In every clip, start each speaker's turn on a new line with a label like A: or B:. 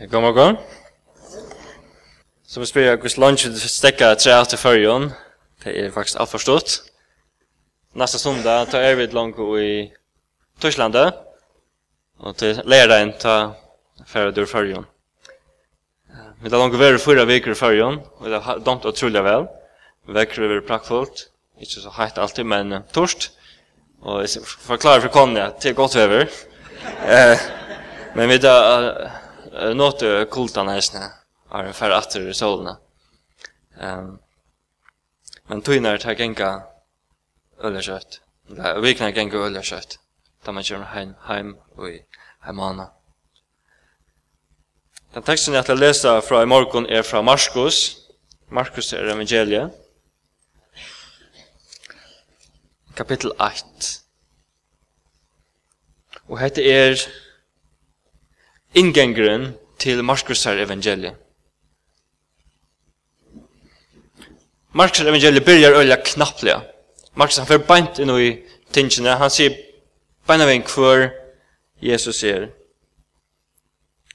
A: Jeg kommer gå. Så vi spyrir hos lunch vi stekka tre av til fyrjon. Det er faktisk alt forstått. Nasta sondag tar er vi langt i Torslandet. Og til lærdagen tar fyrre dur fyrjon. Vi tar langt over fyra viker i fyrjon. Og det har domt utrolig vel. Vekker over prakkfullt. Ikke så heit alltid, men torst. Og jeg forklarer for Conny at det er godt vever. Eh, men vi tar nåt kultan hästna är för att det sålna. Ehm men tøynar ta genga öllerskött. Ja, vi kan genga kött. Ta man kör hem hem och hemana. Den texten jag ska läsa från i morgon är från Markus. Markus är evangeliet. Kapitel 8. Og hette er inngengeren til Markusar evangeliet. Markusar evangeliet byrjar øyla knapplega. Markus han fer beint inn i tingene, han sier beina vein hver Jesus er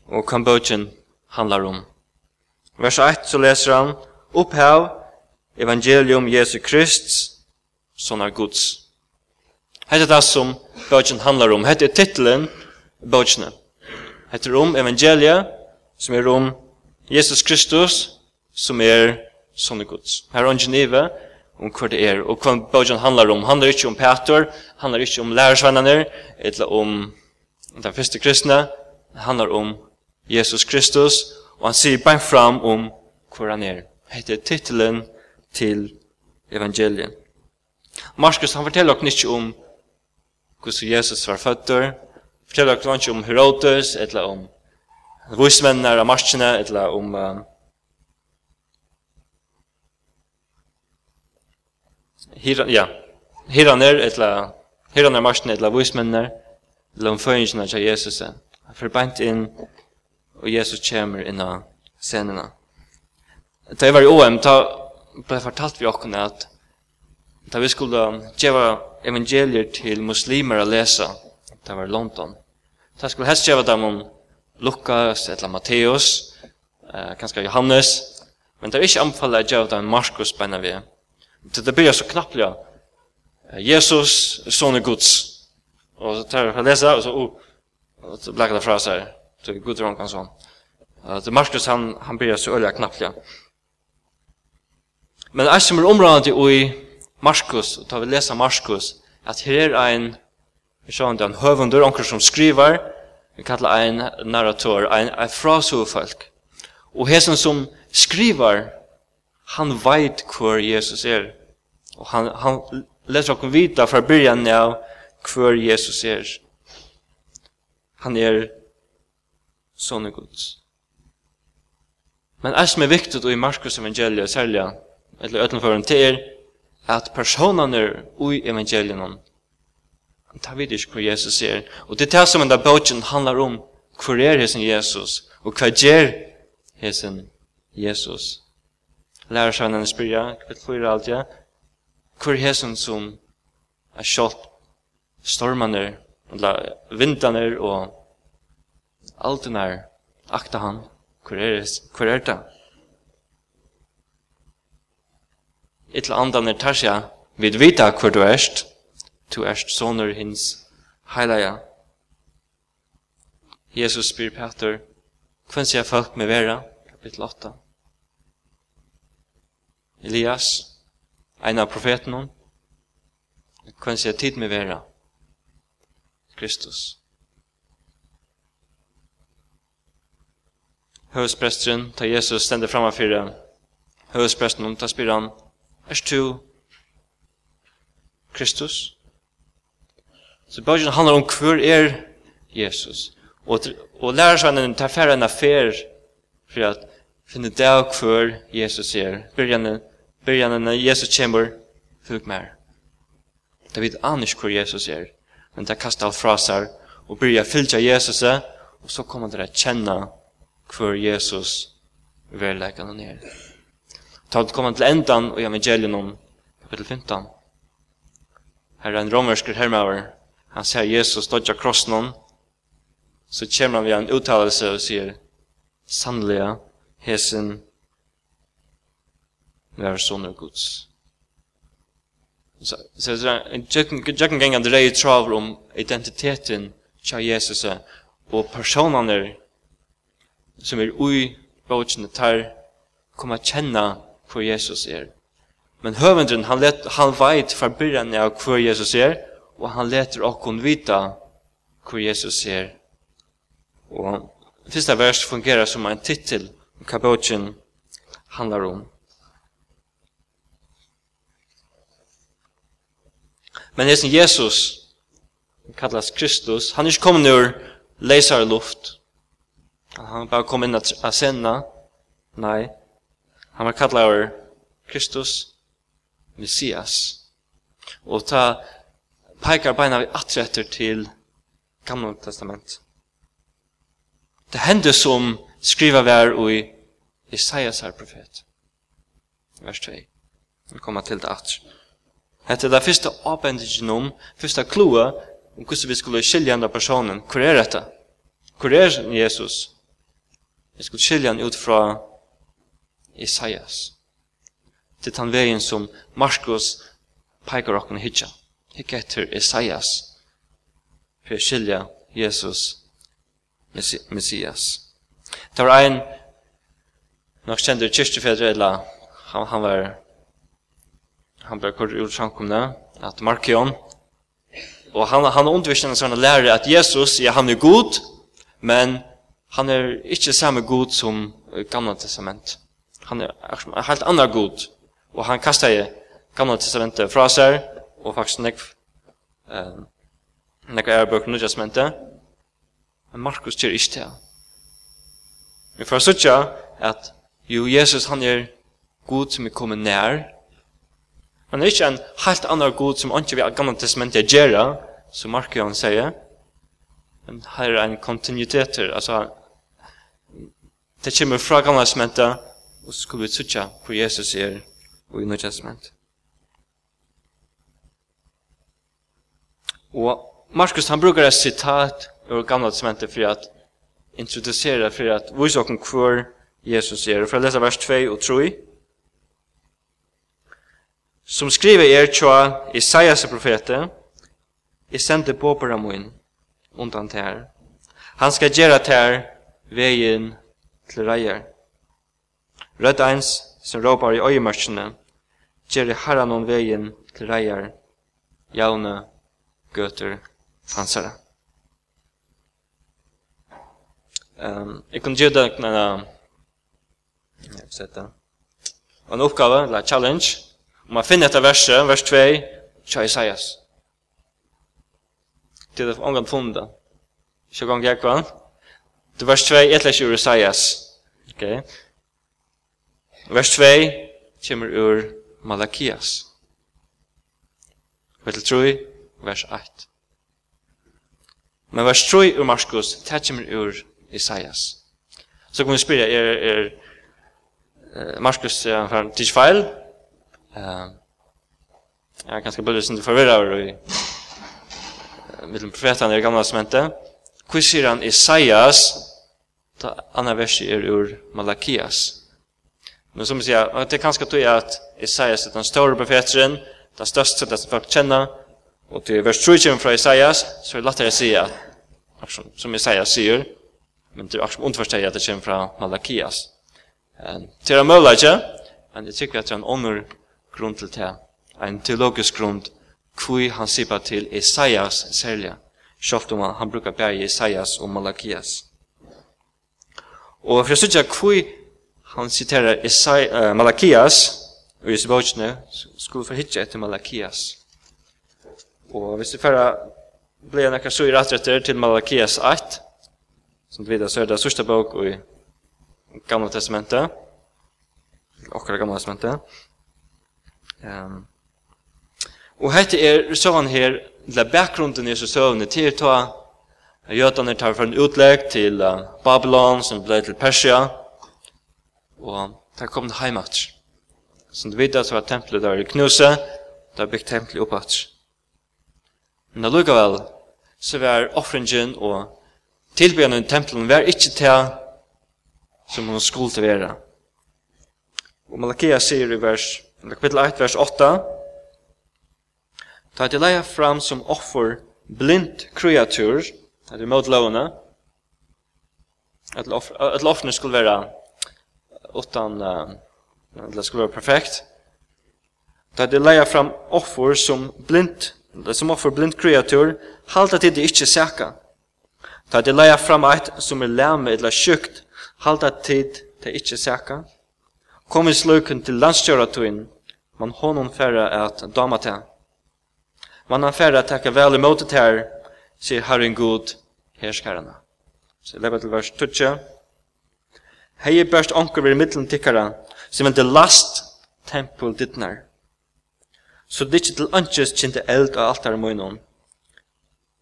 A: og Kambodjan handlar om. Vers 1 så leser han Opphav evangelium Jesu Krist som er Guds. Hette det som Bøtjen handlar om. Hette er titlen Bøtjene heter om evangeliet, som er om Jesus Kristus, som er sånne Guds. Her er Angenive, om hva det er, og hva Bøgjan handlar om. handlar ikke om han handlar ikke om lærersvenner, eller om den første kristne, handlar om Jesus Kristus, og han sier bare fram om hva han er. Hette titelen til evangeliet. Markus han forteller oss ikke om hvordan Jesus var født, forteller dere ikke om Herodes, eller om vismennene av marskene, eller om uh, hiran, ja, hiraner, eller hiraner marskene, eller vismennene, eller om føringene av Jesus. Han får bænt inn, og Jesus kommer inn av scenene. Da jeg var i OM, da ble jeg fortalt vi åkne at da vi skulle gjøre evangelier til muslimer å lese, det var London. Det skulle helst gjøre dem om Lukas eller Matteus, eh, kanskje Johannes, men det er ikke anbefallet å gjøre dem Markus beina vi. Til det blir så knapplig Jesus, son Guds. Og så tar jeg lese og så oh, og så blekker det fra seg, så Gud er omkring sånn. Så Markus, han, han blir så øyelig knapplig. Men jeg som er området i Markus, og tar vi leser Markus, at her er en Vi ser han en onkur onker som skriver, vi kallar ein narrator, ein, ein frasufolk. Og hesen som skriver, han veit hver Jesus er. Og han, han leser okkur vita fra byrjan av hver Jesus er. Han er sonur Guds. Men det som er viktig i Markus evangeliet, særlig, eller utenfor en til er, at personene i evangeliet Han tar vid ikke hvor Jesus er. Og det er det som denne bøtjen handler om. Hvor er hesen Jesus? Og hva gjør hesen Jesus? Lærer seg henne spyrja, kvitt for alt, ja. Hvor er hesen som er kjolp stormaner, vindaner og alt den er akta han. Hvor er, hvor er det? Ytla andan er tarsja, vi vet hvor du erst, tu erst sonur hins heilaja. Jesus spyr Peter, hvem sier folk med vera? Kapitel 8. Elias, ein av profeten hon, hvem sier tid med vera? Kristus. Høvespresteren, ta Jesus stender framme fyrir høvespresteren, ta spyr han, er du Kristus? Så bøkken handler om hver er Jesus. Og, og lærersvennen tar færre enn affær for at finne det av hver Jesus er. Byrjanen når Jesus kommer, fylg mer. Det vet han ikke hver Jesus er, men det kastar alt fra seg og byrja fylgja Jesus er, og så kommer det å kjenne hver Jesus verleikene ned. Ta det kommer til endan og evangelion om kapitel 15. Her er en romersker hermaver han ser Jesus dodja krossen så kommer han vid en uttalelse og sier sannliga hesen vær sonur Guds. Så så en jucken gang andre i travel om identiteten tja Jesus og personene som er ui bøtjen tar koma kjenna hvor Jesus er. Men høvendren, han, let, han veit fra byrjan av hvor Jesus er, og han leter okkon vita hvor Jesus er. Og fyrsta vers fungerar som en titel kabotin handlar om. Men hesen Jesus kallas Kristus, han er ikke kommet ur leisare luft. Han er bare kommet inn av senna. Nei, han var kallar Kristus, Messias. Og ta peikar beina vi atretter til Gamla Testament. Det hender som skriva vær i Isaias her profet. Vers 2. Vi kommer til det atr. Hette det første avbendigen om, første kloa, om hvordan vi skulle skilja andre personen. Hvor er dette? Hvor er Jesus? Vi skulle skilja han ut fra Isaias. Til den veien som Markus peikar okken hitja hikk etter Isaias for skilja Jesus Messias. Det var ein, nok kjente kyrkjefedre eller han, han var han ble kort ut samkomne at Markion. Og han, han undervisner en sånn lærer at Jesus, ja han er god men han er ikke samme god som gamla testament. Han er en helt annan god og han kastar gamla testamentet fra seg og faktisk nek eh, nek er bøk nødgjastmente men Markus kjer ikke til vi får sutja at jo Jesus han er god som er kommet nær. Men det er ikke en helt annan god som ikke vi har gamle testamentet gjerra som Markus han sier men her er en kontinuiteter altså det kommer fra gammal testamentet og så skal vi sutja på Jesus er og i nødgjastmente Og Markus han brukar ett citat ur gamla testamentet for at introducera for at vise okken kvar Jesus er. For å lese vers 2 og 3. Som skriver er tjoa Isaias profete, i sende på på ramoin, undan tär. Han ska göra tär vägen til reier. Rødt eins som råpar i öjemörsene, gör i herran om vägen till rejer, jauna gøter hansara. Um, jeg kunne gjøre deg en, jeg vil sette, en oppgave, eller challenge, om man finner etter verset, vers 2, tja Isaias. Det er det omgang funnet. Ikke gang jeg kvann. Det vers 2, et lest ur Isaias. Okay. Vers 2, kommer ur Malakias. Vers 3, vers 8. Men vers 3 ur Marskos, det kommer ur Isaias. Så kan vi spyrja, er, er Marskos er han tids feil? Uh, jeg er ganske bødre som du forvirra over i mellom profetan i gamla sementet. Hvor sier han Isaias, ta anna versi er ur Malakias. Men som sier, det er kanskje tog at Isaias er den store profeteren, den største, den som folk kjenner, Og til vers 3 kommer fra Isaias, så er det lettere å si at, som Isaias sier, men det er akkurat underforsteg at det kommer fra Malakias. Det er mulig ikke, men jeg tykker at det er en ånder grunn til det. En teologisk grunn hvor han sier til Isaias særlig, selv om han han brukar bare Isaias og Malakias. Og for å sitte hvor han siterer Isai, uh, Malakias, og i Sibautsne, skulle forhitte etter Malakias. Og hvis vi fører blir nekka så i rettretter til Malakias 8, som vi vet så er det sørste bok i Gamla Testamentet, akkurat Gamla Testamentet. Um, og hette er søvann her, eller bakgrunden i søvnene til ta Jøtene tar fra en utlegg til uh, Babylon, som ble til Persia, og der kom det heimat. Som du vet, så var tempelet der i knuse, der bygde tempelet oppatsk. Men allikevel så var offringen og tilbyggen i tempelen var ikke til som hun skulle til være. Og Malakia sier i vers, kapitel 1, vers 8, Ta til leia fram som offer blind kreatur, at vi mot lovene, at lovene skulle være utan, at det skulle være perfekt, Ta til leia fram offer som blind som offer blind kreatur, halta til det ikkje seka. Ta det leia fram eit som er lame eller sjukt, halda til det ikkje seka. Kom i sluken til landstjøratuin, man honom færre at dama til. Man han færre takka vel imot det her, sier Herren God, herskarana. Så lepa til vers 20. Hei er best onker ved middelen tikkara, som er det last tempel dittnar så det ikke til ønskes kjente eld av alt her i munnen.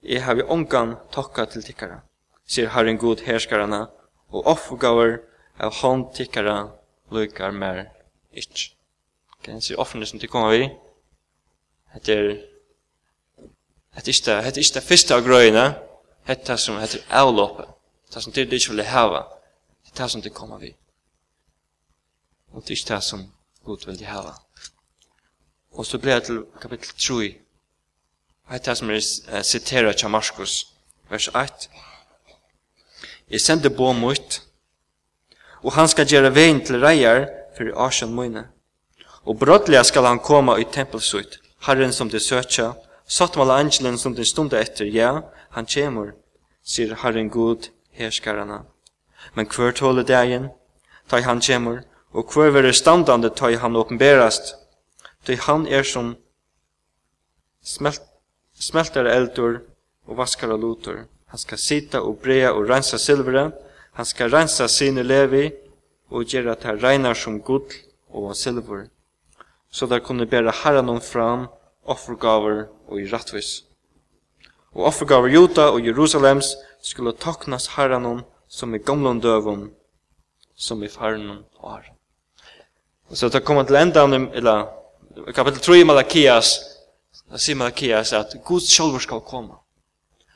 A: Jeg har vi ångan tokka til tikkara, sier Herren god herskarana, og offergaver av hånd tikkara lukar mer ikk. Ok, han sier offerne som til kommer vi, heter Hetta ikki, hetta ikki fyrsta av grøyna, hetta sum hetta avlopa. Ta sum til digital vil hava. Hetta sum til koma við. Og ikki ta sum gut vil hava. Og så blir det til kapittel 3. Heit det som er siteret av Markus, vers 1. Jeg sender bo mot, og han skal gjøre veien til reier for asjen mine. Og brådlig skal han komme i tempelsut, herren som de søtja, satt med angelen som de stund etter, ja, han kjemur, sier herren god herskarana. Men hver tåle dagen, tar han kjemur, og hver verre standande tar han åpenberast, Ty han er som smelt, smeltare eldur og vaskare lutur. Han skal sita og brea og rensa silvere. Han skal rensa sine levi og gjøre at han regnar som gull og silver. Så der kunne bæra herren fram offergaver og i rattvis. Og offergaver Juta og Jerusalems skulle taknas herren som i gamlund døvum, som i faren var. Og så det kommer til endan, eller kapitel 3 i Malakias, da sier Malakias at Gud sjálfur skal koma.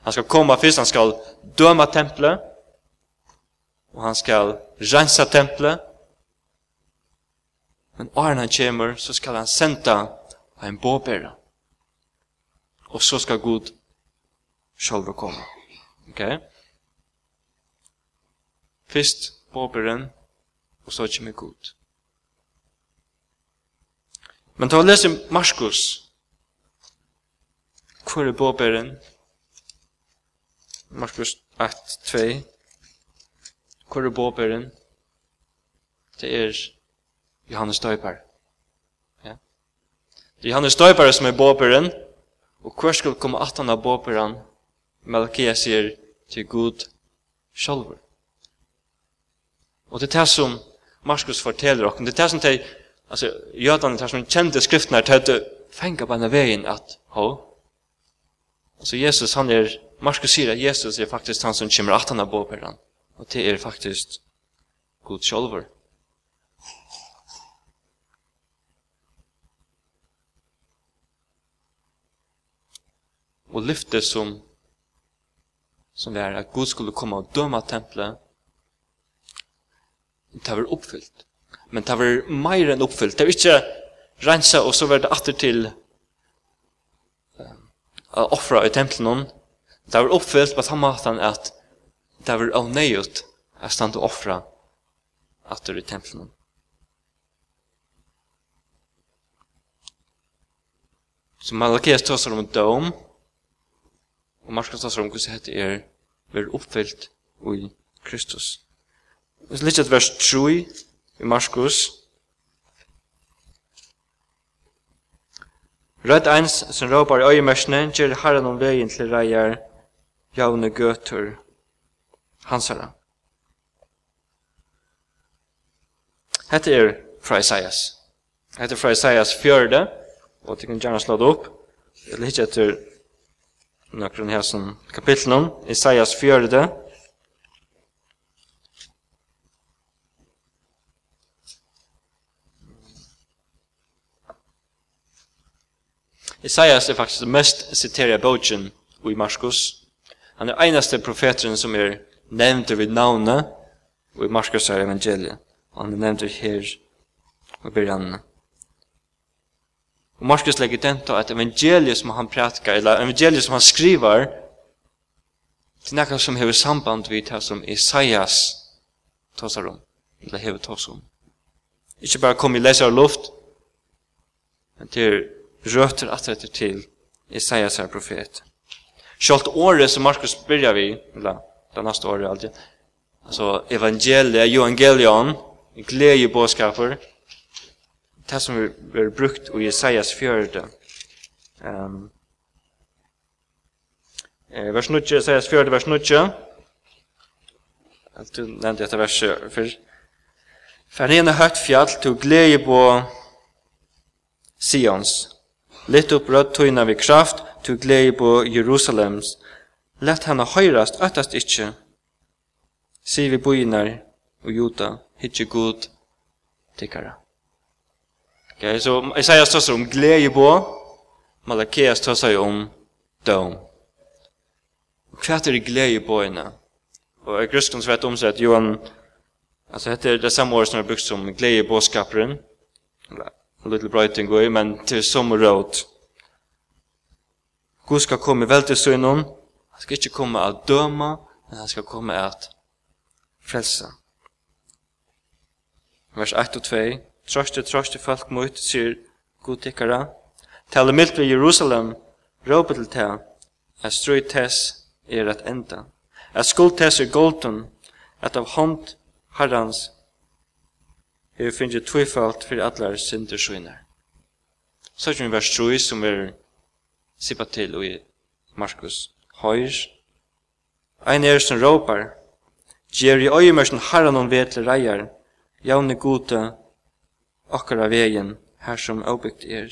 A: Han skal koma først, han skal døma tempelet, og han skal rensa tempelet, men åren han kommer, så skal han senda en båbæra. Og så skal Gud sjálfur koma. Ok? Fyrst båbæren, og så kommer Gud. Men ta og lese Marskos. Hvor er båberen? Marskos 1, 2. Hvor er båberen? Det er Johannes Døyper. Ja. Det er Johannes Døyper som er båberen, og hver skal komme at han av båberen, Melkia sier til Gud sjálfur. Og det er det som Marskos forteller okken, det er det som de Alltså jötarna där som kände skrifterna tänkte fänga på den vägen att ha. Så Jesus han är Markus säger att Jesus är faktiskt han som kommer att han har på den. Och det är faktiskt Gud själv. Och lyfte som som är att Gud skulle komma och döma templet det var uppfyllt men det var mer enn oppfyllt. Det var ikke rensa, og så var det atter til å offra i tempelen. Det var oppfyllt på samme måte at det var av nøyut at stand å offra atter i tempelen. Så Malakias tåsar om en dom, og Marskos tåsar om hvordan dette er, blir oppfyllt i Kristus. Og så litt at vers 3, i Marskos. Rødt eins som råpar i øyemersene gjør herren om veien til reier javne gøtur hansara. Hette er fra Isaias. Hette er fra Isaias fjörde, og du kan gjerne slå det opp. Jeg liker etter noen her som kapitlen om, Isaias fjørde, Isaias er faktisk mest citeria bogen i Marskos. Han er einaste profeteren som er nevnt ved navnet i Marskos er evangeliet. Han er nevnt her og byrjan. Og Marskos legger den til at evangeliet som han prætkar, eller evangeliet som han skriver, til nekka som hever samband vid det som Isaias tåsar om, eller hever tåsar om. Ikke bare kom i leser luft, men til røter at atretter til Isaias er profet. Sjalt året som Markus byrjar vi, eller det neste året alltid, altså evangeliet, evangelion, glede båskaper, det som er brukt i Isaias fjörde. Um, eh, vers 9, Isaias fjörde, vers 9, Du nevnte dette verset før. Færene høyt fjall, du glede på Sions, Litt upp rødt tøyna vi kraft, til glede på Jerusalems. Lett henne høyrast, øttast ikkje. Sier vi boinar og juta, hitje god tikkara. Ok, så Isaias tar seg om glede på, Malakias tar seg om døm. Hva er det glede på henne? Og jeg grøskens vet om seg at Johan, altså dette er det samme året som er brukt som glede på skaperen, eller en liten brøyting i, men til som råd. Gud skal komme vel til synen, han skal ikke komme at døma, men han skal komme at frelsa. Vers 1 og 2, Troste, troste folk mot, sier Gud tikkara, Tale mildt ved Jerusalem, råpe til ta, at strøy tess er at enda, at skuld tess er golden, at av hånd herrans hefur finnst tvifalt fyrir allar synder søgnar. Så er det vers 3 som er sippa til i Markus Høyr. Ein er som råpar, Gjer i øyemørsen harran hon vetle reier, javne gode akkara vegin, her som avbygt er.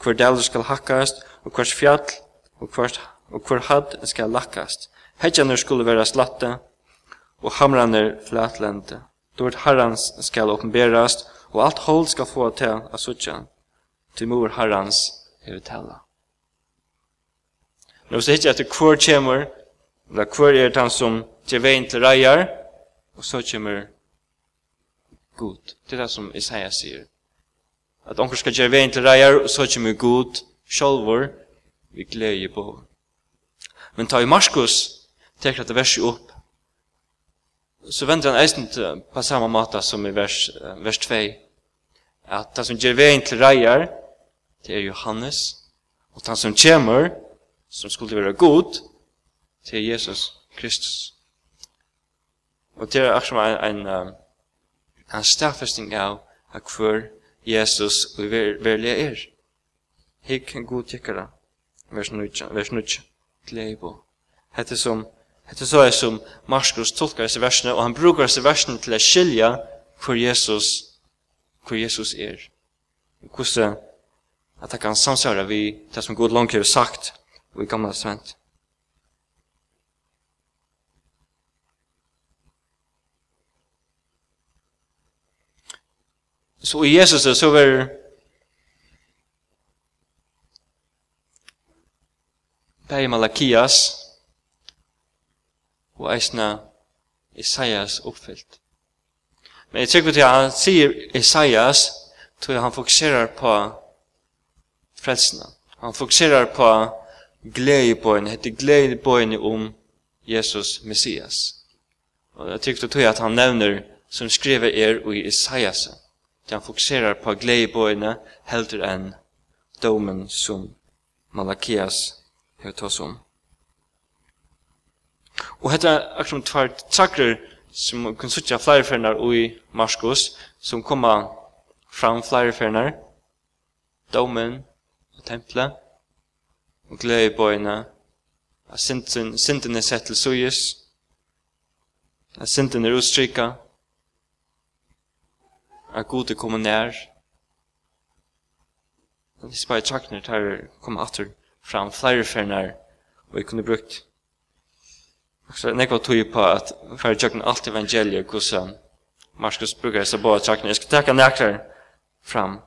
A: Hvor deler skal hakkast, og hvers fjall, og, hvers, og hvor hadd skal lakkast. Hedjaner skulle være slatte, og hamraner flatlente. Då vart Herrans skal uppenberast, og alt hold skal få til at suttja, til mor Herrans hever tala. Nå så hittar jeg etter hver kjemur, eller hver er det han som til veien til reier, og så kjemur god. Det er det som Isaiah sier. At onker skal gjøre veien til reier, og så kjemur god, sjolvor, vi gleder på. Men ta i Marskos, tekker at det verset opp, så venter han eisen på samme måte som i vers, vers 2, at han som gjør veien til reier, det er Johannes, og han som kommer, som skulle være god, det er Jesus Kristus. Og det er akkurat en, en, en stafesting av hver Jesus og verlige er. Hik en god tikkara, vers 9, vers 9, gleibo. Hette som Hetta så er som Markus tolkar disse versene, og han brukar disse versene til å skilja hvor Jesus, hvor Jesus er. Hvordan at han kan samsvara vi det som Gud langt har sagt og i gamla testament. Så i Jesus så var Bei Malakias, og eisna Isaias oppfyllt. Men jeg tykker til at han sier Isaias, tror han fokuserar på frelsene. Han fokuserar på gledebøyene, heter gledebøyene om Jesus Messias. Og jeg tykker til at han nevner som skriver er i Isaias. Han fokuserar på gledebøyene heldur enn domen som Malakias høyt oss om. Og hetta er akkurat tvær trakrer som man kan sutja flere ferner i Marskos, som fram flere fernar. domen og tempelet, og glede i bøyene, at synden, er sett til suyes, at synden er utstrykka, at gode er nær, Og hvis bare trakner tar kommer atter fram flere fernar og vi kunne brukt Så när jag tog på att för jag kan allt evangeliet hur så Markus brukar så bara tacka jag ska tacka fram.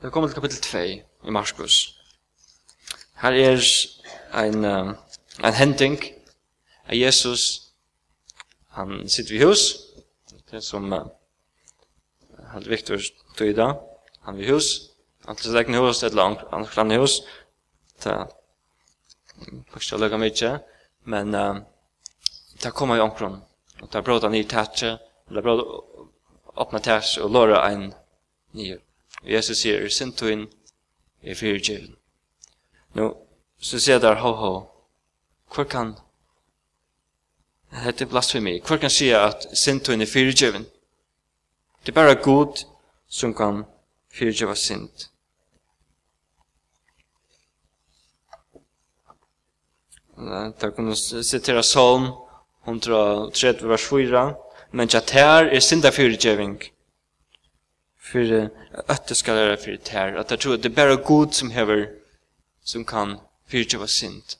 A: Det kommer till kapitel 2 i Markus. Her er ein uh, ein hending av Jesus han sitter i hus. Det som uh, Viktor tog i dag. Han i hus. Alt sitt egna hus, et eller annet klann hus. Det faktisk jeg lukka mykje, men uh, det kom i omkron. Og det han i tætje, det bråta åpna tætje og låra en nye. Jesus sier, er sintuin, er fyrirgjivin. Nå, så sier der, ho ho, hvor kan det Hette blasfemi. Hvor kan sier at sintuin er fyrirgjivin? Det er bare god som kan fyrirgjeva sint. Da kunne vi sitere Salm 130 vers 4. Men at her er sinda fyrirgjeving. For at det skal være fyrir her. At jeg tror det er bare god som hever som kan fyrirgjeva sint.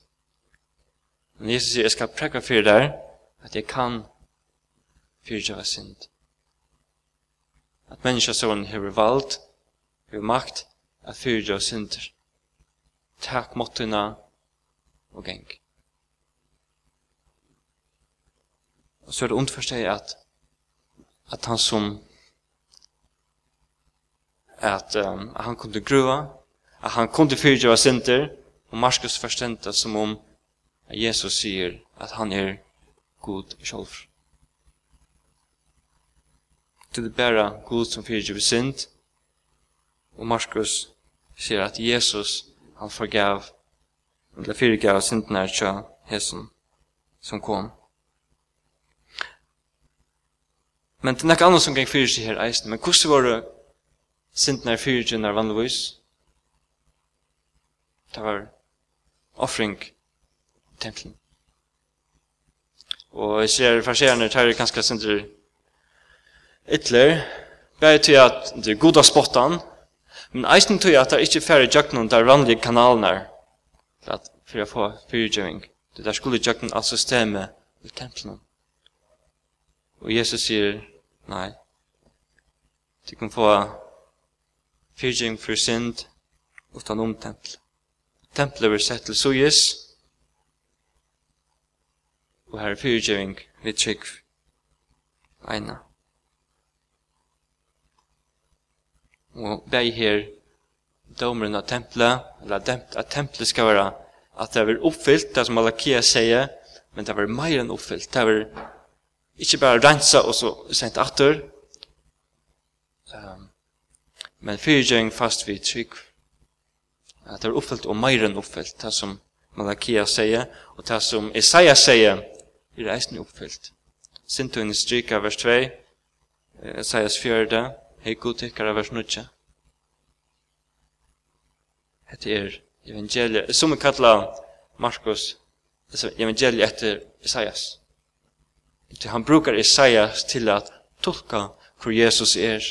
A: Men Jesus sier, jeg skal prekka fyrir der at jeg kan fyrirgjeva synd. At menneskjøsson hever vald, hever makt, at fyrirgjeva synder. Takk måttuna og geng. Och så är det ont för sig att att han som at um, han kunde gruva, at han kunde fyrtjöva sinter og Markus forstendte som om Jesus sier at han er god själv. Det är bara god som fyrtjöva sint og Markus sier at Jesus, han forgav eller fyrtjöva synderna tja hesen som kom. Men det er nekka annet som gikk fyrir seg her eisen, men hvordan var det sintene er fyrir seg vanligvis? Det var offring templen. Og jeg ser farserende det er ganske sindre ytler, bare til at det er god av spottan, men eisen til at det er ikke færre jøkken der vanlige kanalen er, for å få fyrtjøving. Det er skulle jøkken av systemet i templen. Og Jesus sier, nei, du kan få fyrtjeng for synd utan om tempel. Tempelet blir sett til sujus, og her er fyrtjeng vi trygg eina. Og bei her domeren av tempelet, eller at tempelet skal være at det er oppfyllt, det som Malakia sier, men det er mer enn oppfyllt, det er Ikke bare rensa og så sent atter. Um, men fyrtjeng fast vi trygg. At det er oppfyllt og meir enn oppfyllt. Det som Malakia sier, og det som Isaiah sier, er reisen oppfyllt. Sintun stryka vers 2, Isaias 4, hei godtikkara vers 9. Det er evangeliet, som vi kallar Markus, evangeliet etter Isaias. Han brukar Isaias til at tolka hvor Jesus er,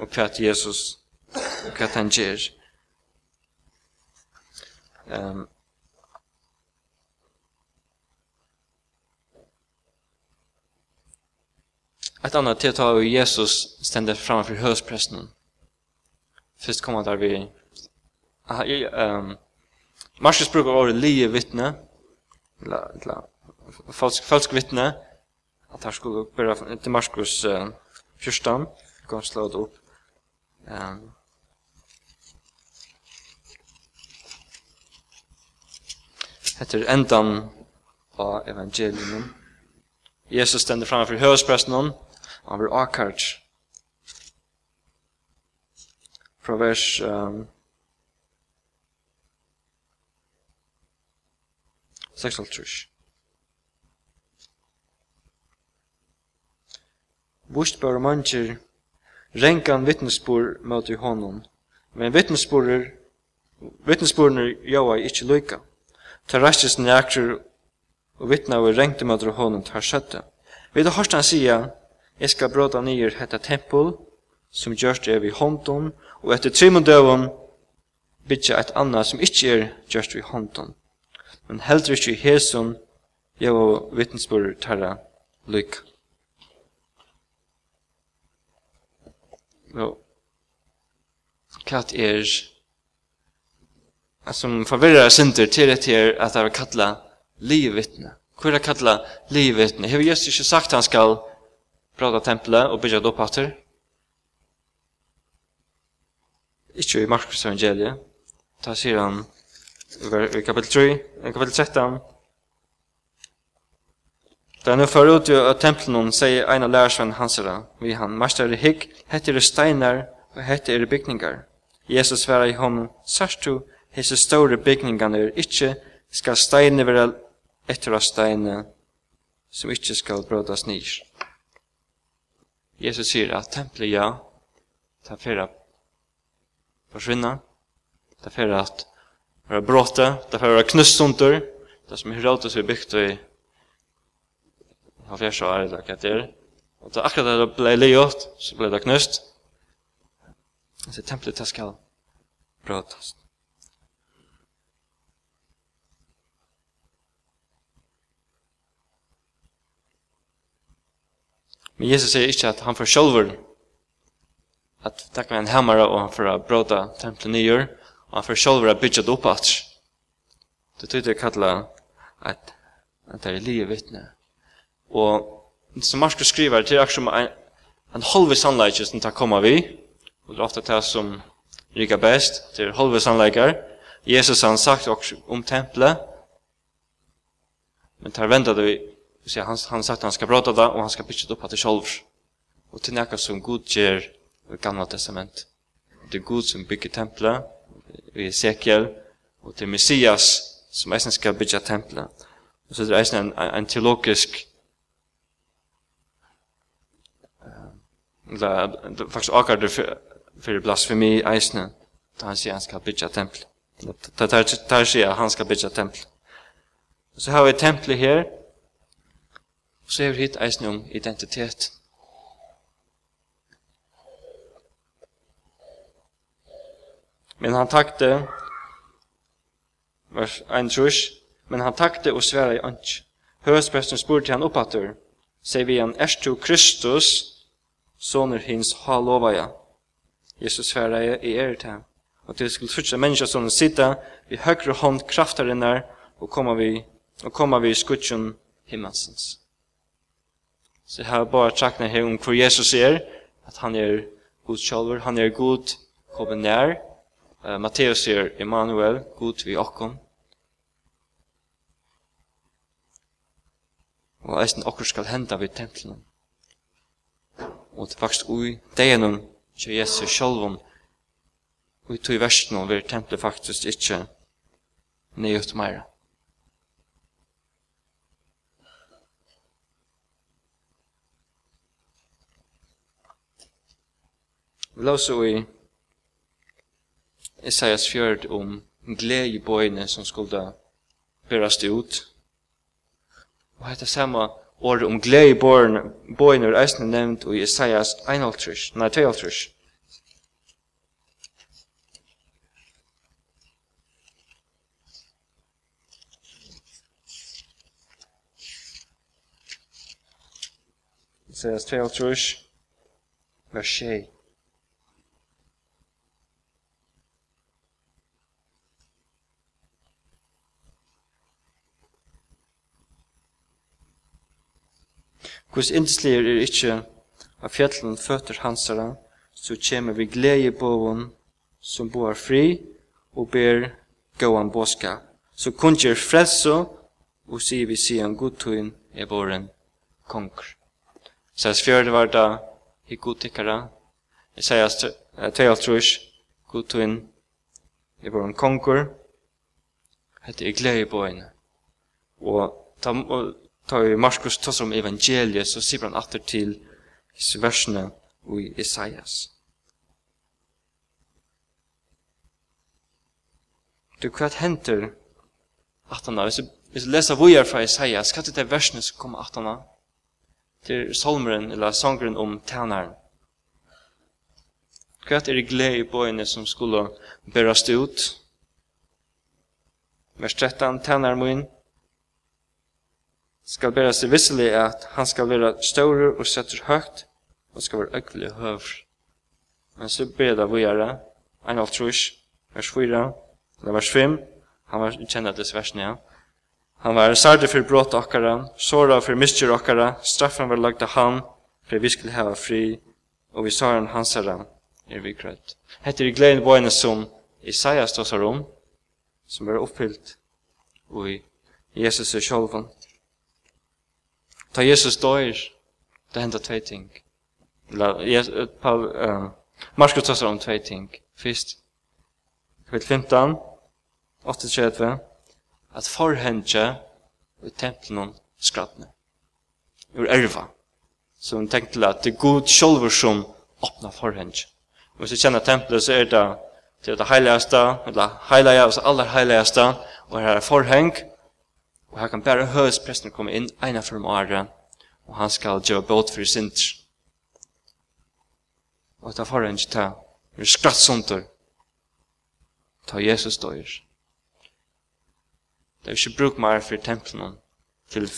A: og hva Jesus, og hva han gjør. Um, Et annet til å ta av Jesus stender framfor høspresten. Først kommer der vi... Ah, i, um, Marcus bruker året lie vittne, eller, eller falsk, falsk vittne, att här skulle börja till Markus eh, 14. Kan slå det upp. Um, heter endan av evangelium. Jesus ständer framför högsprästen hon. Han blir akkart. Från vers... Um, 6 och 3. vustbara manger, renkan vittnesbor mot i honom, men vittnesborer, vittnesborene joa ikkje loika. Ta rastis nekrar og vittna og renkte mot honom tar søtta. Vi da hørst han sia, jeg skal bråta nyer hetta tempel, sum gjørst er vi hånden, og etter trimundøvum bitja et anna sum ikkje er gjørst vi hånden. Men heldur ikkje i hesum, joa vittnesborer tarra loika. Jo. Kat er som förvirrar synder till det här att han kalla livvittne. Hur det kalla livvittne? Har just inte sagt han ska prata templet och bygga upp efter? Ikke i Markus evangeliet. Da sier han i kapitel 3, i kapitel 13, Da han fyrir ut av tempelen, sier ein av lærersvenn hansera, vi han, Mastare Higg, hette er steinar og hette er bygningar. Jesus svarer i honom, Sørst du, hese store bygningarna er ikkje, skal steine være etter av steine som ikkje skal brødas nyr. Jesus sier at tempelet ja, ta fyrir forsvinna, ta fyrir at vera bråte, ta fyrir vera knustundur, det som Herodes er bygd i han fjerde år, eller hva det er. Og da akkurat det ble leiot, så ble det knust. Så tempelet det skal brøtes. Men Jesus sier ikke at han får sjølver at takk med en hemmere og han får bråta tempelet nyer og han får sjølver å bygge det opp at det tyder jeg kattler at, at det er livet vittne Og som Markus skriver, det er akkurat som en, en halve sannleikje som tar komma vi, og det er ofte det som rikker best, det er halve sannleikar. Jesus han sagt om tempelet, men tar ventet vi, så han, han sagt han skal prata det, og han skal bytja det opp til det. Og til nekka som Gud gjør i Gamla Testament. Det er Gud som bygger tempelet, i Ezekiel, og til Messias som eisen skal bygge tempelet. Og så er det eisen en, en teologisk eller faktisk akkurat for, for blasfemi eisne, da han sier han skal bygge tempel. Da tar sier han skal bygge tempel. Så har vi tempelet her, og så har vi hit eisne om identitet. Men han takte, vers 1 trus, men han takte og sværa i ansk. Høspresten spurte han oppater, sier vi han, er du Kristus, soner hins ha lovaja. Jesus sveraði i er til og til skulle trutsa menneska som sitta vi høyre hånd kraftarinnar og koma vi og koma vi i skutsjon himmelsens. Så jeg har bare trakna her om hvor Jesus er, at han er god kjolver, han er Gud kommer nær. Uh, Matteus er Emmanuel, Gud vi okkom. Og eisen okkur skal henda vid templen og det faktisk ui degenum til Jesus sjálvum og i tog versnum vil templet faktisk ikkje nøyut meira. Vi låser ui Isaias fjörd om glädjebojene som skulle berast ut. Og hette samme Året om glede i båren er eisne nevnt i Isaias 51, nei 52. Isaias 52, vers 6. Guds indisleir er ikkje av fjallen føtter hansara, så kjemur vi glede boven som boar fri og ber gåan båskap. Så kunngjør frelso og sier vi sier godtun er våren konger. Så fjörde var da i godtikkara. Jeg sier at tvei altrus godtun er våren konger. Hette er glede boven. Og, og ta i Markus tas om evangeliet, så sier han atter til versene i Isaias. Du, hva henter atana? Hvis vi leser vujar fra Isaias, hva er det versene som kommer atana? Til solmeren, eller sangren om tænaren. Hva er det glede i bøyene som skulle berast ut? Vers 13, tænaren inn skal bæra seg visselig at han skal være større og setter høgt, og skal være økvelig høvr. Men så ber det vågjere, en av trus, vers 4, eller vers 5, han var kjennet dess versene, ja. Han var sardig for brått okkara, såra for miskyr okkara, straffen var lagt av han, for vi skulle hava fri, og vi saren hans herra, er vi grøtt. Hette er gleden bøyne som Isaias stås her om, som er oppfyllt, og i Jesus er sjolven. Ta Jesus døyr, det hender tvei ting. Eller, Paul, uh, Marskut tassar om tvei ting. Fyrst, kapitel 15, 38, at forhendje i templen skratne. Ur erva. Så hun tenkte at det er god sjolver som åpna forhendje. Og hvis du kjenner tempelet, så er det til det heiligste, eller heilige, altså aller heiligste, og her er forheng, Og her kan bare høyspresten komme inn eina for om året, og han skal gjøre båt for sinter. Og det får han ikke ta. Det er skratt sunter. Ta Jesus døyer. Det er ikke bruk mer for tempelen til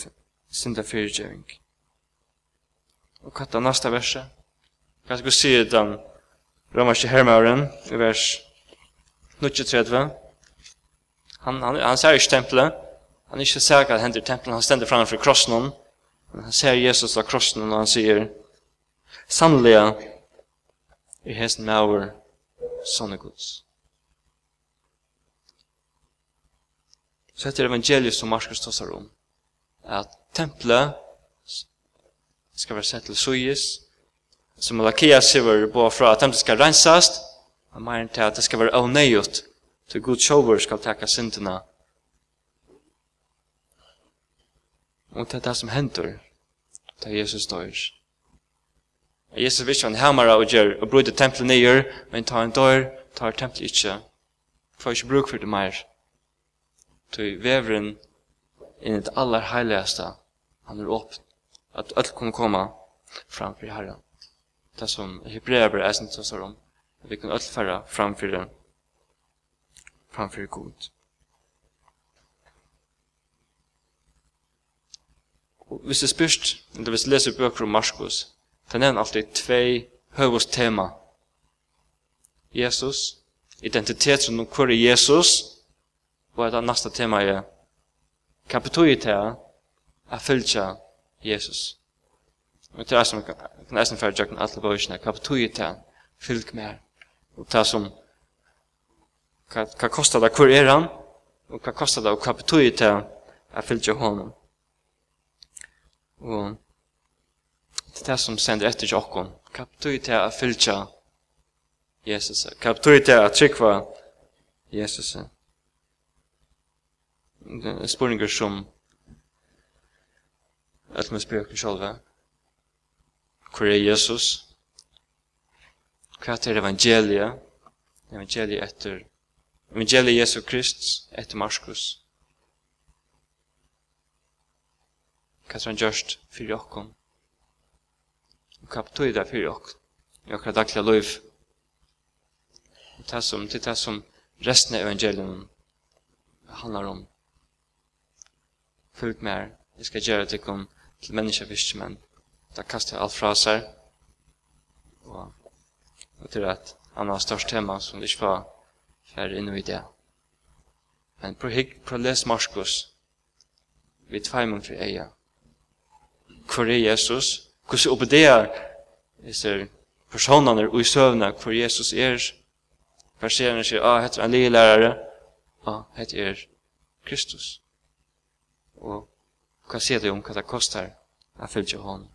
A: sinta fyrtjøving. Og hva er det neste verset? Hva skal vi si i den romerske hermauren i vers 23? Han, han, han ser ikke tempelet, Han er ikke sikker at hender tempelen, han stender framfor krossen Men Han ser Jesus av krossen og han sier, Sannelig er hesten med over sånne gods. Så heter evangeliet som Markus tåsar om, at tempelet skal være sett til Suyis, som Malakia sier på fra at tempelet skal rensast, og mer enn til at det skal være avnøyot, til Guds sjover skal takka syndene, Og det er det som hender, til Jesus dør. Jesus vil ikke han hammer og gjør, og brøyde tempelet nye, men tar en dør, tar tempelet ikke. Får ikke bruk for det mer. Tøy veveren inn i det aller heiligeste, han er åpen. At alt kunne komme fram for Herren. Det som Hebrea bare er som står om. at Vi kunne alt fære framfor det. Framfor Gud. Og hvis det spyrst, eller hvis det leser bøker om Marskos, det nevner alltid tvei høvås tema. Jesus, identiteten om hver er Jesus, og det neste tema er, hva betyr det til å følge Jesus? Og det er som kan eisen fære jøkken alle bøysene, hva betyr det til å følge med Og det som, hva, hva kostar det, hvor er han? Og hva kostar det, og hva betyr det til å følge honom? Og det er det som sender etter til okken. Kaptøy til å fylkja Jesus. Hva Kaptøy til å trykke Jesus. Det er spurninger som at man spyr okken sjolva. Hvor er Jesus? Hva er evangeliet? Evangeliet etter Evangeliet Jesu Krist etter Marskos. hva som han gjørst fyrir okkom, og hva betyr det fyrir okkom, i okra dagliga liv. Og det som, det er som resten av evangelium handlar om. Fylg mer, jeg skal gjøre det kom til menneskefiske, men da kastar jeg alt fra seg, og, og til at han har størst tema som det ikke var fer inn i det. Men prøv å lese Marskos, vi tveimer for eia, hvor er Jesus, hvordan obedeer disse personene og i søvnene hvor Jesus er, verserende sier, han sier, ah, heter han en lille lærere, ah, heter er Kristus. Og hva sier det om hva det koster å følge hånden?